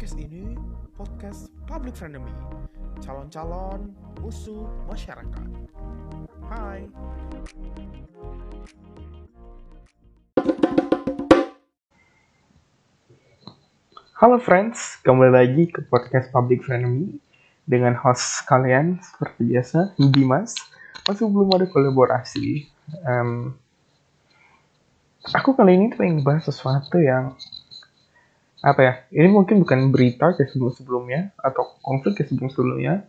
Podcast ini podcast public frenemy, calon-calon musuh masyarakat. Hai. Halo friends, kembali lagi ke podcast Public Frenemy dengan host kalian seperti biasa, Dimas. Masih belum ada kolaborasi. Em, aku kali ini pengen bahas sesuatu yang apa ya? Ini mungkin bukan berita kayak sebelum-sebelumnya atau konflik kayak sebelum-sebelumnya.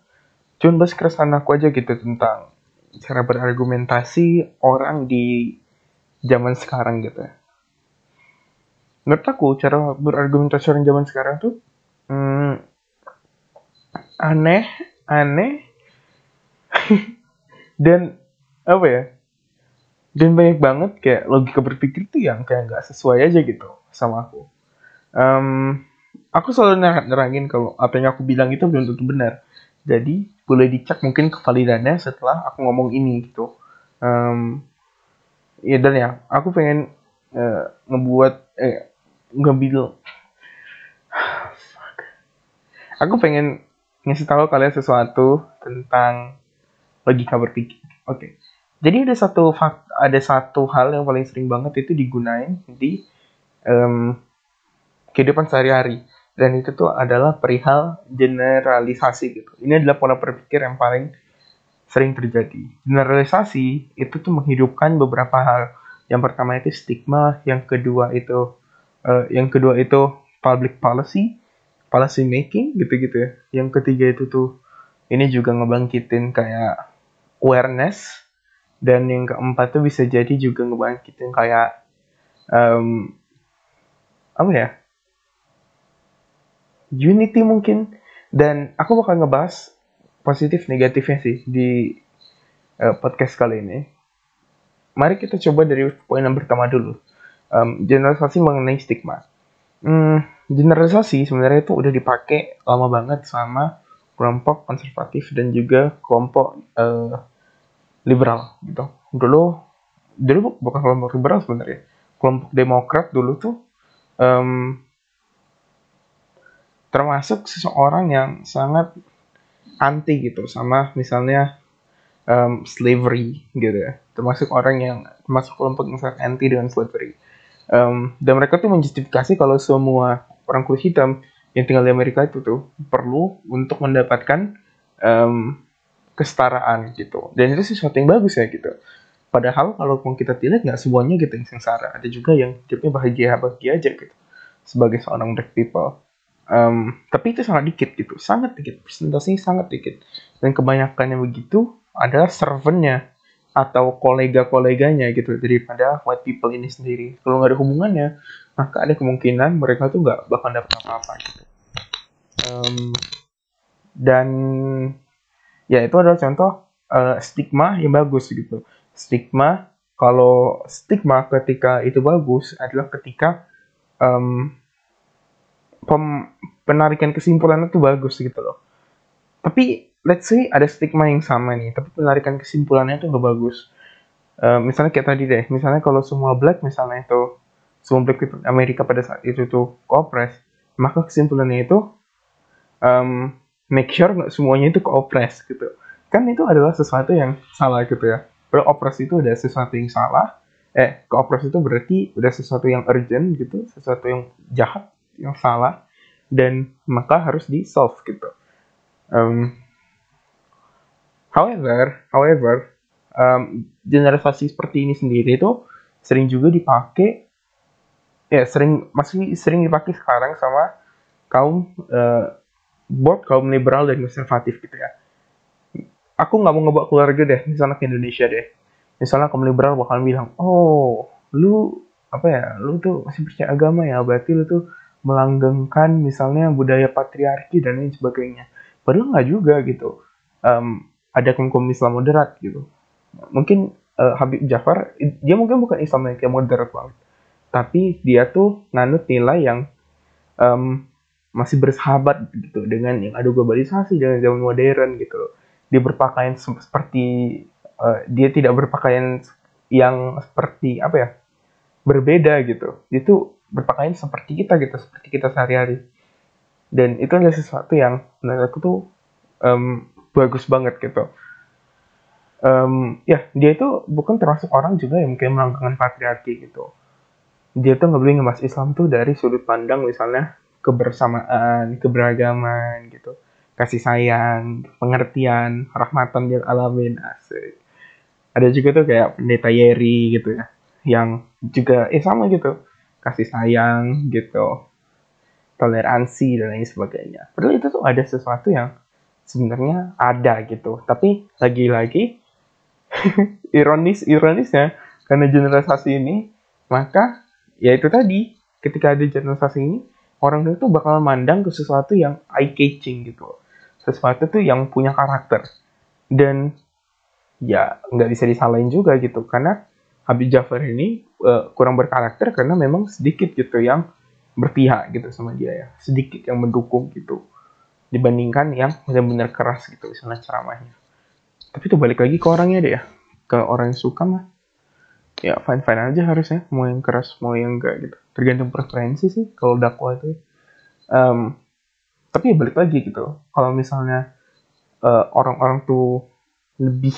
Cuman bahas keresahan aku aja gitu tentang cara berargumentasi orang di zaman sekarang gitu ya menurut aku cara berargumentasi orang zaman sekarang tuh hmm, aneh aneh dan apa ya dan banyak banget kayak logika berpikir tuh yang kayak nggak sesuai aja gitu sama aku Em, aku selalu ner- nerangin kalau apa yang aku bilang itu belum tentu benar. Jadi boleh dicek mungkin kevalidannya setelah aku ngomong ini gitu. Em, ya dan ya aku pengen eh, ngebuat eh ngambil aku pengen ngasih tahu kalian sesuatu tentang logika berpikir. Oke. Jadi ada satu fak ada satu hal yang paling sering banget itu digunain di em, kehidupan sehari-hari. Dan itu tuh adalah perihal generalisasi gitu. Ini adalah pola berpikir yang paling sering terjadi. Generalisasi itu tuh menghidupkan beberapa hal. Yang pertama itu stigma yang kedua itu eh, yang kedua itu public policy policy making gitu-gitu ya. Yang ketiga itu tuh ini juga ngebangkitin kayak awareness. Dan yang keempat tuh bisa jadi juga ngebangkitin kayak em, apa ya unity mungkin dan aku bakal ngebahas positif negatifnya sih di eh, podcast kali ini mari kita coba dari poin yang pertama dulu Em, generalisasi mengenai stigma Hmm, generalisasi sebenarnya itu udah dipakai lama banget sama kelompok konservatif dan juga kelompok eh, liberal gitu. Dulu dulu bukan kelompok liberal sebenarnya. Kelompok Demokrat dulu tuh em, termasuk seseorang yang sangat anti gitu sama misalnya em, slavery gitu ya. Termasuk orang yang termasuk kelompok yang sangat anti dengan slavery. Em, dan mereka tuh menjustifikasi kalau semua orang kulit hitam yang tinggal di Amerika itu tuh perlu untuk mendapatkan em, kesetaraan gitu. Dan itu sesuatu yang bagus ya gitu. Padahal kalau kita lihat nggak semuanya gitu yang sengsara. Ada juga yang hidupnya bahagia-bahagia aja gitu. Sebagai seorang black people. Em, tapi itu sangat dikit gitu. Sangat dikit. Presentasinya sangat dikit. Dan kebanyakannya begitu adalah servantnya atau kolega-koleganya gitu daripada white people ini sendiri. Kalau nggak ada hubungannya, maka ada kemungkinan mereka tuh nggak bakal dapat apa-apa gitu. Em, dan ya itu adalah contoh eh, stigma yang bagus gitu. Stigma kalau stigma ketika itu bagus adalah ketika em, pem- penarikan kesimpulannya tuh bagus gitu loh. Tapi let's say ada stigma yang sama nih, tapi penarikan kesimpulannya tuh nggak bagus. Eh, misalnya kayak tadi deh, misalnya kalau semua black misalnya itu semua black people Amerika pada saat itu tuh koopres, maka kesimpulannya itu em, make sure nggak semuanya itu koopres gitu. Kan itu adalah sesuatu yang salah gitu ya. Kalau opres itu ada sesuatu yang salah, eh koopres itu berarti udah sesuatu yang urgent gitu, sesuatu yang jahat, yang salah, dan maka harus di solve gitu. Em, However, however, um, generalisasi seperti ini sendiri itu sering juga dipakai, ya sering masih sering dipakai sekarang sama kaum eh, both kaum liberal dan konservatif gitu ya. Aku nggak mau ngebawa keluarga deh, misalnya ke Indonesia deh. Misalnya kaum liberal bakal bilang, oh, lu apa ya, lu tuh masih percaya agama ya, berarti lu tuh melanggengkan misalnya budaya patriarki dan lain sebagainya. Padahal nggak juga gitu. Em, ada kaum Islam moderat gitu. Mungkin eh, Habib Jafar, dia mungkin bukan Islam yang kayak moderat banget. Tapi dia tuh nganut nilai yang em, masih bersahabat gitu dengan yang ada globalisasi dengan zaman modern gitu loh. Dia berpakaian se- seperti eh, dia tidak berpakaian yang seperti apa ya berbeda gitu. Dia tuh berpakaian seperti kita gitu, seperti kita sehari-hari. dan itu adalah sesuatu yang menurut aku tuh um, bagus banget gitu. Um, ya dia itu bukan termasuk orang juga yang mungkin melanggakan patriarki gitu. Dia tuh nggak boleh ngebahas Islam tuh dari sudut pandang misalnya kebersamaan keberagaman gitu. Kasih sayang pengertian rahmatan lil alamin asik. Ada juga tuh kayak pendeta Yeri gitu ya yang juga eh sama gitu kasih sayang gitu. Toleransi dan lain sebagainya. Padahal itu tuh ada sesuatu yang sebenarnya ada gitu. Tapi lagi-lagi ironis ironisnya karena generalisasi ini maka ya itu tadi ketika ada generalisasi ini orang itu bakal mandang ke sesuatu yang eye catching gitu. Sesuatu tuh yang punya karakter. Dan ya nggak bisa disalahin juga gitu karena Habib Jafar ini uh, kurang berkarakter karena memang sedikit gitu yang berpihak gitu sama dia ya. Sedikit yang mendukung gitu. Dibandingkan yang benar-benar keras gitu misalnya ceramahnya. Tapi itu balik lagi ke orangnya deh ya. Ke orang yang suka mah. Ya fine fine aja harusnya. Mau yang keras mau yang enggak gitu. Tergantung preferensi sih kalau dakwah itu um, tapi ya balik lagi gitu. Kalau misalnya orang eh, orang-orang tuh lebih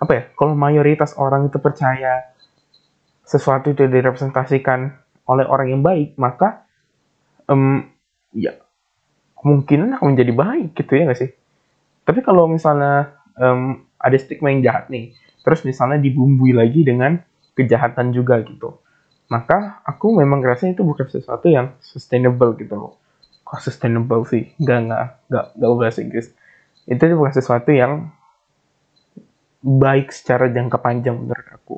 apa ya kalau mayoritas orang itu percaya sesuatu itu direpresentasikan oleh orang yang baik maka um, ya kemungkinan akan menjadi baik gitu ya nggak sih? Tapi kalau misalnya um, ada stigma yang jahat nih terus misalnya dibumbui lagi dengan kejahatan juga gitu maka aku memang ngerasa itu bukan sesuatu yang sustainable gitu loh. Kok sustainable sih? Nggak nggak nggak nggak bahasa Inggris. Itu bukan sesuatu yang baik secara jangka panjang menurut aku.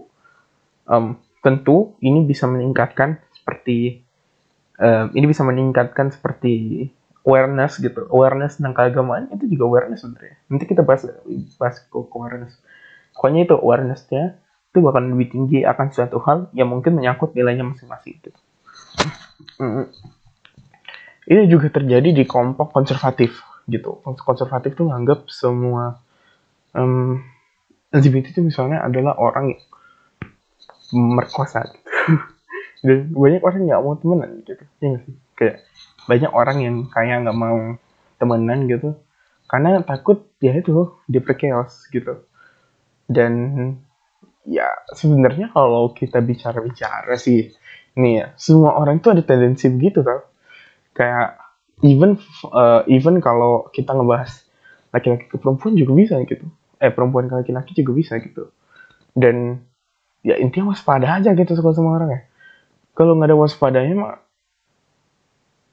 Um, tentu ini bisa meningkatkan seperti um, ini bisa meningkatkan seperti awareness gitu. Awareness tentang keagamaan itu juga awareness sebenarnya. Nanti kita bahas bahas ke awareness. Pokoknya itu awarenessnya itu bakal lebih tinggi akan suatu hal yang mungkin menyangkut nilainya masing-masing gitu. Mm. ini juga terjadi di kelompok konservatif gitu. Konservatif tuh nganggap semua um, LGBT itu misalnya adalah orang yang merkosa gitu. Dan banyak orang nggak mau temenan gitu ya sih? Kayak banyak orang yang kayak nggak mau temenan gitu karena takut ya itu diperkeos gitu. Dan ya sebenarnya kalau kita bicara-bicara sih nih ya semua orang itu ada tendensi begitu tau. Kayak even uh, even kalau kita ngebahas laki-laki ke perempuan juga bisa gitu eh perempuan ke laki-laki juga bisa gitu. Dan ya intinya waspada aja gitu sama orang ya. Kalau nggak ada waspadanya mah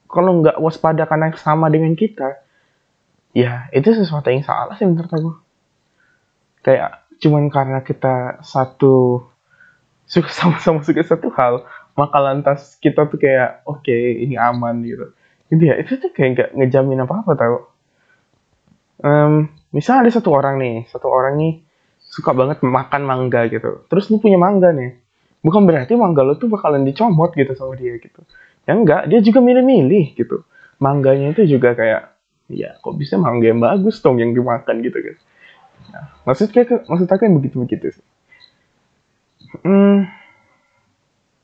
kalau nggak waspada karena sama dengan kita ya itu sesuatu yang salah sih menurut aku. Kayak cuman karena kita satu suka sama-sama suka satu hal maka lantas kita tuh kayak oke okay, ini aman gitu. Jadi ya itu tuh kayak nggak ngejamin apa apa tau um, misal ada satu orang nih satu orang nih suka banget makan mangga gitu. Terus lu punya mangga nih. Bukan berarti mangga lo tuh bakalan dicomot gitu sama dia gitu. Ya enggak dia juga milih-milih gitu. Mangganya itu juga kayak ya kok bisa mangga yang bagus dong yang dimakan gitu kan. Nah, maksud kayak maksud aku yang begitu-begitu sih. Hmm,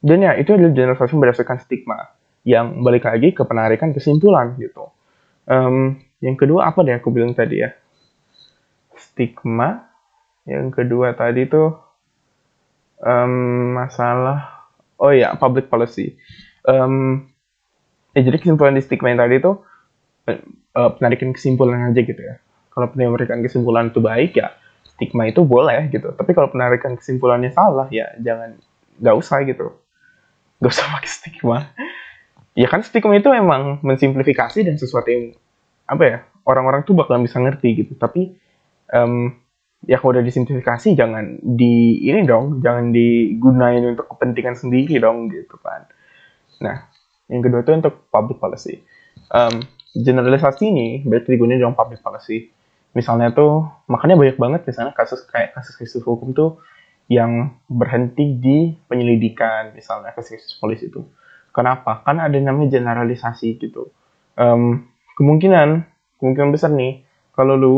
dan ya itu adalah generalisasi berdasarkan stigma yang balik lagi ke penarikan kesimpulan gitu. Um, yang kedua apa deh aku bilang tadi ya? Stigma. Yang kedua tadi tuh um, masalah oh ya public policy. Um, ya jadi kesimpulan di stigma yang tadi itu uh, penarikan kesimpulan aja gitu ya. Kalau penarikan kesimpulan itu baik ya stigma itu boleh gitu. Tapi kalau penarikan kesimpulannya salah ya jangan nggak usah gitu. Nggak usah pakai stigma. Ya kan stigma itu emang mensimplifikasi dan sesuatu yang apa ya orang-orang tuh bakalan bisa ngerti gitu tapi um, ya kalau udah disimplifikasi jangan di ini dong jangan digunain untuk kepentingan sendiri dong gitu kan Nah, yang kedua itu untuk public policy. Um, generalisasi ini berarti digunakan dalam public policy. Misalnya tuh, makanya banyak banget misalnya kasus kayak kasus-kasus hukum tuh yang berhenti di penyelidikan, misalnya kasus-kasus polisi itu. Kenapa? Kan ada namanya generalisasi gitu. Um, kemungkinan, kemungkinan besar nih, kalau lu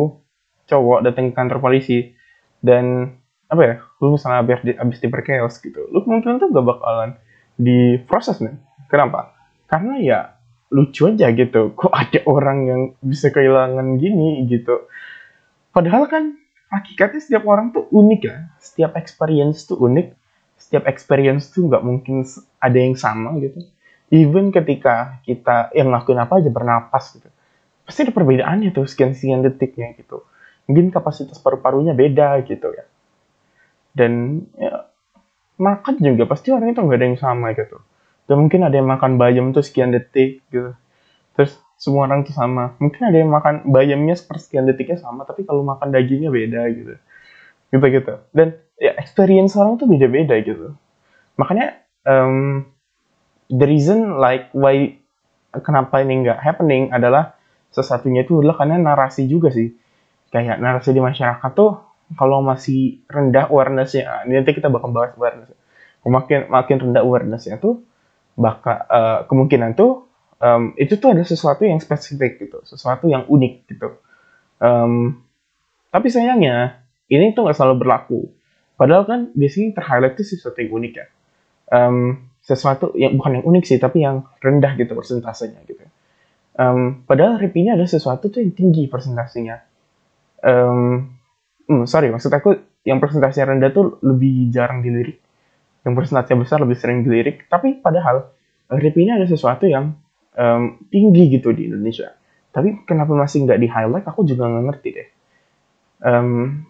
cowok datang ke kantor polisi dan apa ya, lu misalnya habis di, diperkeos gitu, lu kemungkinan tuh gak bakalan diproses nih Kenapa? Karena ya lucu aja gitu kok ada orang yang bisa kehilangan gini gitu. Padahal kan hakikatnya setiap orang tuh unik ya setiap experience tuh unik setiap experience tuh nggak mungkin ada yang sama gitu even ketika kita yang ngelakuin apa aja bernapas gitu pasti ada perbedaannya tuh sekian-sekian detiknya gitu. Mungkin kapasitas paru-parunya beda gitu ya. Dan ya, makan juga pasti orang itu nggak ada yang sama gitu. Dan mungkin ada yang makan bayam tuh sekian detik gitu. Terus semua orang tuh sama. Mungkin ada yang makan bayamnya sepersekian detiknya sama tapi kalau makan dagingnya beda gitu. Gitu gitu dan ya experience orang tuh beda-beda gitu. Makanya um, the reason like why kenapa ini nggak happening adalah sesuatunya itu adalah karena narasi juga sih. Kayak narasi di masyarakat tuh kalau masih rendah awarenessnya nanti kita bakal bahas awareness makin makin rendah awarenessnya tuh bakal uh, kemungkinan tuh um, itu tuh ada sesuatu yang spesifik gitu sesuatu yang unik gitu. Um, tapi sayangnya ini tuh nggak selalu berlaku. Padahal kan biasanya terhighlight tuh sesuatu yang unik ya. Um, sesuatu yang bukan yang unik sih tapi yang rendah gitu persentasenya gitu Um, padahal repinya ada sesuatu tuh yang tinggi persentasenya. Um, hmm, sorry, maksud aku yang persentasenya rendah tuh lebih jarang dilirik. Yang persentasenya besar lebih sering dilirik. Tapi padahal repinya ada sesuatu yang um, tinggi gitu di Indonesia. Tapi kenapa masih nggak di highlight? Aku juga nggak ngerti deh. Um,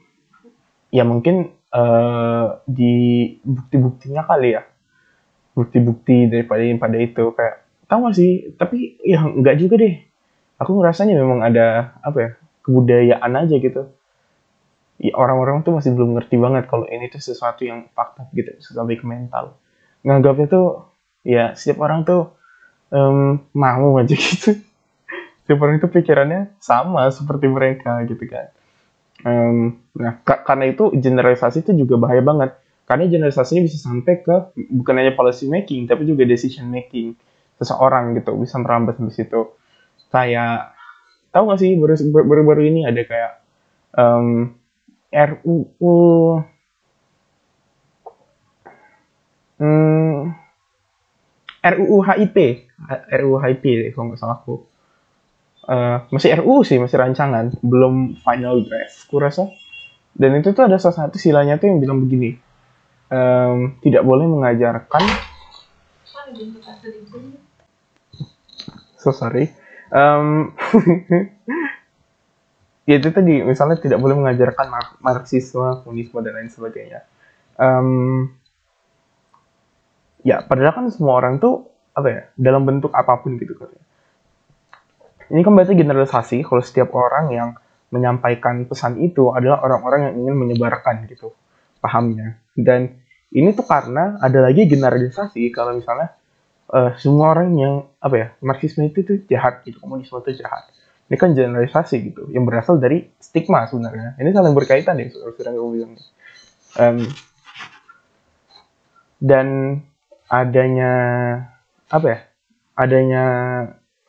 ya mungkin uh, di bukti-buktinya kali ya. Bukti-bukti daripada pada itu kayak tahu sih? Tapi ya nggak juga deh. Aku ngerasanya memang ada apa ya kebudayaan aja gitu. Ya orang-orang tuh masih belum ngerti banget kalau ini tuh sesuatu yang fakta gitu sampai ke mental. Nganggapnya tuh ya setiap orang tuh um, mau aja gitu. Setiap orang itu pikirannya sama seperti mereka gitu kan. Um, nah karena itu generalisasi itu juga bahaya banget karena generalisasinya bisa sampai ke bukan hanya policy making tapi juga decision making seseorang gitu bisa merambat sampai situ. Kayak tahu gak sih baru-baru ini ada kayak um, RUU hmm, RUU HIP RUU HIP kalau nggak salah aku. Uh, masih RUU sih masih rancangan belum final draft aku rasa. Dan itu tuh ada salah satu silanya tuh yang bilang begini um, tidak boleh mengajarkan. So sorry. Um, ya itu tadi misalnya tidak boleh mengajarkan marxisme komunisme dan lain sebagainya. Um, ya padahal kan semua orang tuh apa ya dalam bentuk apa pun gitu katanya ini kan berarti generalisasi kalau setiap orang yang menyampaikan pesan itu adalah orang-orang yang ingin menyebarkan gitu pahamnya dan ini tuh karena ada lagi generalisasi kalau misalnya uh, semua orang yang apa ya marxisme itu tuh jahat gitu komunisme itu jahat. Ini kan generalisasi gitu yang berasal dari stigma sebenarnya. Ini saling berkaitan ya sudah kamu bilang. Um, dan adanya apa ya adanya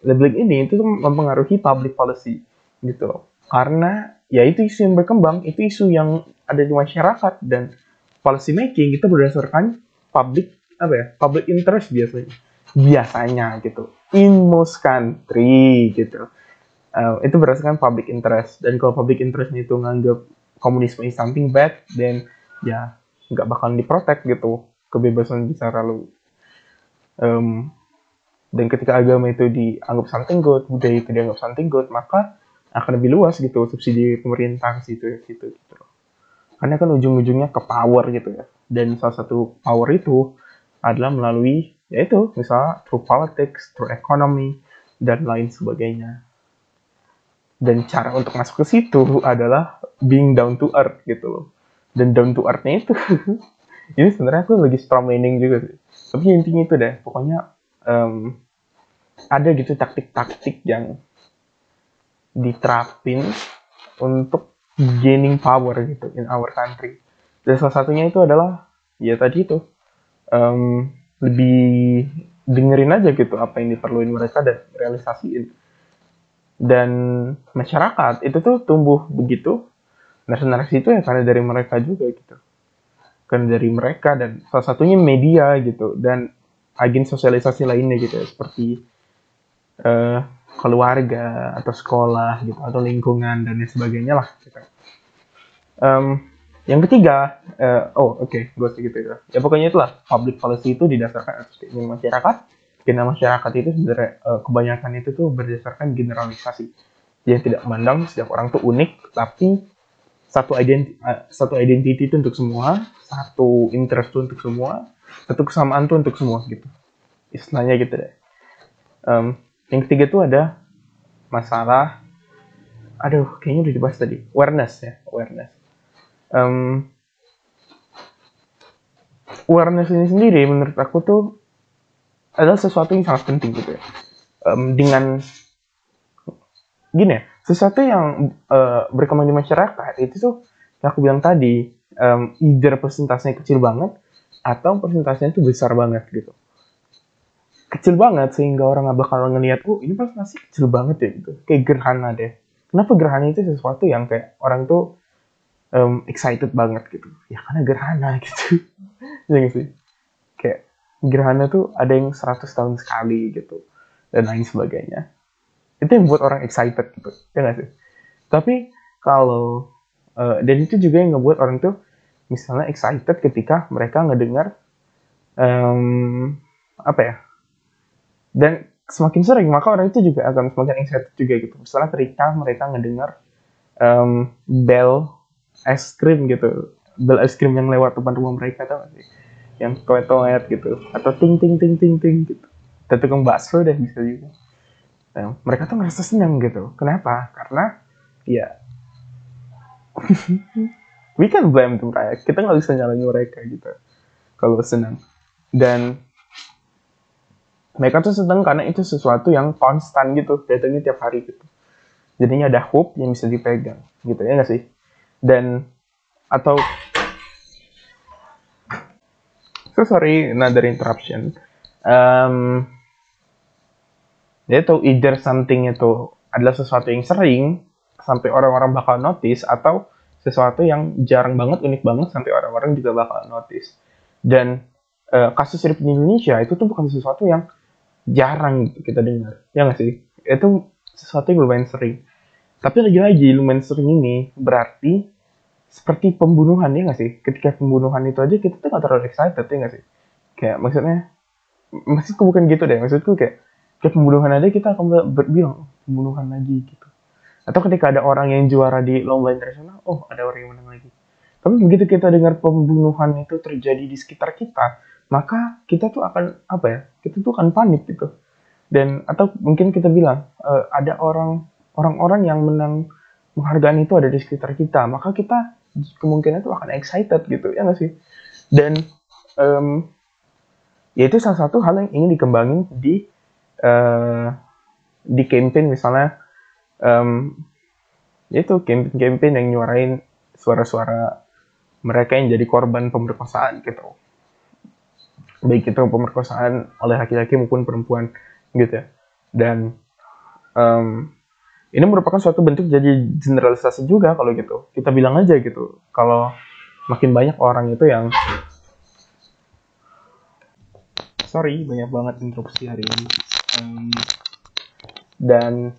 labeling ini itu mempengaruhi public policy gitu karena ya itu isu yang berkembang itu isu yang ada di masyarakat dan policy making itu berdasarkan public apa ya public interest biasanya. Biasanya gitu. In most country gitu. Uh, itu berdasarkan public interest. Dan kalau public interest itu nganggap komunisme is something bad then ya nggak bakal diprotek gitu. Kebebasan bicara lu um, dan ketika agama itu dianggap something good budaya itu dianggap something good maka akan lebih luas gitu subsidi pemerintah situ situ gitu karena kan ujung-ujungnya ke power gitu ya dan salah satu power itu adalah melalui yaitu misalnya through politics, through economy, dan lain sebagainya. Dan cara untuk masuk ke situ adalah being down to earth gitu loh. Dan down to earth-nya itu, ini sebenarnya aku lagi strong meaning juga sih. Tapi intinya itu deh, pokoknya um, ada gitu taktik-taktik yang diterapin untuk gaining power gitu in our country. Dan salah satunya itu adalah ya tadi itu um, lebih dengerin aja gitu apa yang diperluin mereka dan realisasiin. Dan masyarakat itu tuh tumbuh begitu narasi-narasi itu ya karena dari mereka juga gitu. Karena dari mereka dan salah satunya media gitu dan agen sosialisasi lainnya gitu ya, seperti uh, keluarga atau sekolah gitu atau lingkungan dan lain sebagainya lah gitu. Um, yang ketiga, uh, oh oke, okay, gue segitu ya. Ya pokoknya itulah public policy itu didasarkan atas keinginan masyarakat. Keinginan masyarakat itu sebenarnya uh, kebanyakan itu tuh berdasarkan generalisasi. Dia tidak memandang setiap orang tuh unik, tapi satu identiti, uh, satu identity itu untuk semua, satu interest itu untuk semua, satu kesamaan itu untuk semua gitu. Istilahnya gitu deh. Um, yang ketiga tuh ada masalah, aduh kayaknya udah dibahas tadi, awareness ya, awareness um, awareness ini sendiri menurut aku tuh adalah sesuatu yang sangat penting gitu ya. Um, dengan gini ya, sesuatu yang uh, berkembang di masyarakat itu tuh yang aku bilang tadi, um, either persentasenya kecil banget atau persentasenya itu besar banget gitu. Kecil banget sehingga orang nggak bakal ngeliat, oh ini persentase kecil banget ya gitu. Kayak gerhana deh. Kenapa gerhana itu sesuatu yang kayak orang tuh um, excited banget gitu? Ya karena gerhana gitu. Ya sih? Kayak gerhana tuh ada yang 100 tahun sekali gitu dan lain sebagainya. Itu yang buat orang excited gitu ya gak sih? Tapi kalau uh, dan itu juga yang ngebuat orang tuh misalnya excited ketika mereka ngedengar um, apa ya dan semakin sering maka orang itu juga akan semakin excited juga gitu. Misalnya ketika mereka ngedengar um, bell es krim gitu. Bel es krim yang lewat depan rumah mereka tau sih? Yang toet-toet gitu. Atau ting ting ting ting ting gitu. Dan tukang bakso deh bisa juga. Nah, mereka tuh ngerasa senang gitu. Kenapa? Karena ya we can blame tuh kayak kita nggak bisa nyalain mereka gitu. Kalau senang dan mereka tuh senang karena itu sesuatu yang konstan gitu datangnya tiap hari gitu. Jadinya ada hope yang bisa dipegang gitu ya nggak sih? Dan atau so sorry another interruption. Um, itu either something itu adalah sesuatu yang sering sampai orang-orang bakal notice atau sesuatu yang jarang banget unik banget sampai orang-orang juga bakal notice. Dan uh, kasus di Indonesia itu tuh bukan sesuatu yang jarang kita dengar ya nggak sih itu sesuatu yang lumayan sering tapi lagi-lagi lumayan sering ini berarti seperti pembunuhan ya nggak sih? Ketika pembunuhan itu aja kita tuh nggak terlalu excited ya nggak sih? Kayak maksudnya, maksudku bukan gitu deh. Maksudku kayak kayak pembunuhan aja kita akan berbilang pembunuhan lagi gitu. Atau ketika ada orang yang juara di lomba internasional, oh ada orang yang menang lagi. Tapi begitu kita dengar pembunuhan itu terjadi di sekitar kita, maka kita tuh akan apa ya? Kita tuh akan panik gitu. Dan atau mungkin kita bilang uh, ada orang orang-orang yang menang penghargaan itu ada di sekitar kita, maka kita kemungkinan itu akan excited gitu ya nggak sih? Dan um, ya itu salah satu hal yang ingin dikembangin di uh, di campaign misalnya um, itu campaign-campaign yang nyuarain suara-suara mereka yang jadi korban pemerkosaan gitu baik itu pemerkosaan oleh laki-laki maupun perempuan gitu ya. Dan um, ini merupakan suatu bentuk jadi generalisasi juga kalau gitu. Kita bilang aja gitu, kalau makin banyak orang itu yang sorry banyak banget interupsi hari ini. Um, dan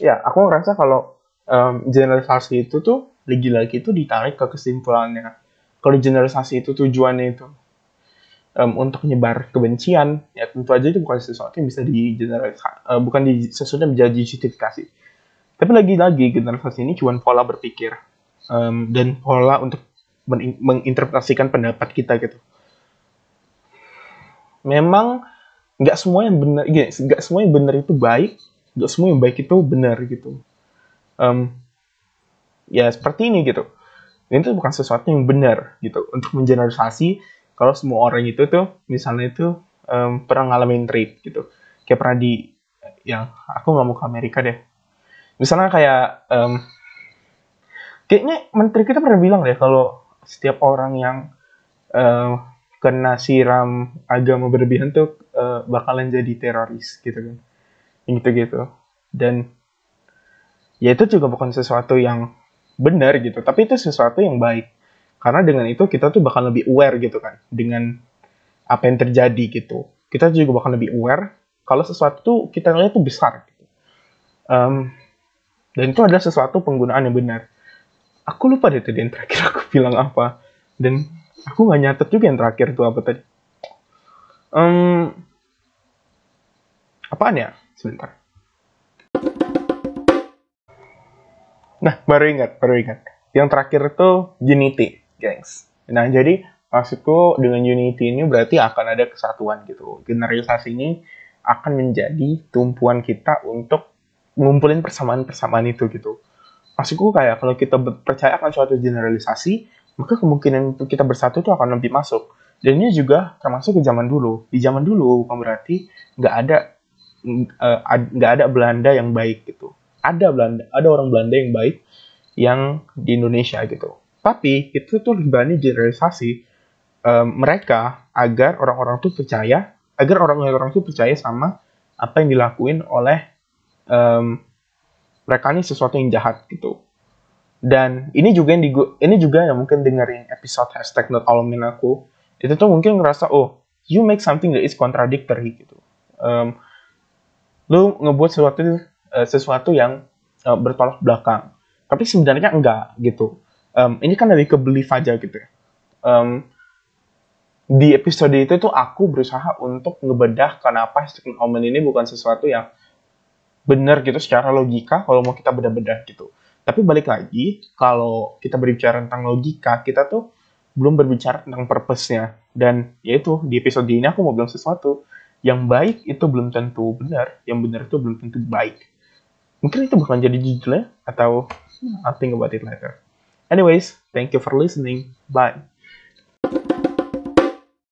ya aku ngerasa kalau um, generalisasi itu tuh lagi-lagi itu ditarik ke kesimpulannya. Kalau generalisasi itu tujuannya itu um, untuk menyebar kebencian ya tentu aja itu bukan sesuatu yang bisa di uh, bukan di sesuatu yang menjadi justifikasi tapi lagi-lagi generalisasi ini cuma pola berpikir um, dan pola untuk menginterpretasikan pendapat kita gitu. Memang nggak semua yang benar nggak semua yang benar itu baik nggak semua yang baik itu benar gitu. Um, ya seperti ini gitu. Ini tuh bukan sesuatu yang benar gitu. Untuk mengeneralisasi kalau semua orang itu tuh misalnya itu um, pernah ngalamin trip gitu. Kayak pernah di yang aku nggak mau ke Amerika deh. Misalnya kayak um, kayaknya menteri kita pernah bilang deh kalau setiap orang yang uh, kena siram agama berlebihan tuh uh, bakalan jadi teroris gitu kan. Gitu gitu dan ya itu juga bukan sesuatu yang benar gitu. Tapi itu sesuatu yang baik karena dengan itu kita tuh bakal lebih aware gitu kan dengan apa yang terjadi gitu. Kita juga bakal lebih aware kalau sesuatu kita lihat tuh besar gitu. Um, dan itu adalah sesuatu penggunaan yang benar. Aku lupa deh tadi yang terakhir aku bilang apa. Dan aku nggak nyatet juga yang terakhir itu apa tadi. Um, apaan ya? Sebentar. Nah, baru ingat, baru ingat. Yang terakhir itu Unity, gengs. Nah, jadi maksudku dengan Unity ini berarti akan ada kesatuan gitu. Generalisasi ini akan menjadi tumpuan kita untuk ngumpulin persamaan-persamaan itu gitu. Maksudku kayak kalau kita percaya akan suatu generalisasi, maka kemungkinan kita bersatu itu akan lebih masuk. Dan ini juga termasuk ke zaman dulu. Di zaman dulu bukan berarti nggak ada eh, nggak uh, ada Belanda yang baik gitu. Ada Belanda, ada orang Belanda yang baik yang di Indonesia gitu. Tapi itu tuh lebih berani generalisasi um, mereka agar orang-orang tuh percaya agar orang-orang itu percaya sama apa yang dilakuin oleh um, mereka ini sesuatu yang jahat gitu. Dan ini juga yang di, ini juga yang mungkin dengerin episode hashtag not all aku itu tuh mungkin ngerasa oh you make something that is contradictory gitu. Um, lu ngebuat sesuatu uh, sesuatu yang uh, bertolak belakang. Tapi sebenarnya enggak gitu. Um, ini kan dari ke belief aja gitu ya. Um, di episode itu tuh aku berusaha untuk ngebedah kenapa Stephen Omen ini bukan sesuatu yang benar gitu secara logika kalau mau kita bedah-bedah gitu. Tapi balik lagi, kalau kita berbicara tentang logika, kita tuh belum berbicara tentang purpose-nya. Dan yaitu di episode ini aku mau bilang sesuatu. Yang baik itu belum tentu benar, yang benar itu belum tentu baik. Mungkin itu bukan jadi judulnya, atau I'll think about it later. Anyways, thank you for listening. Bye.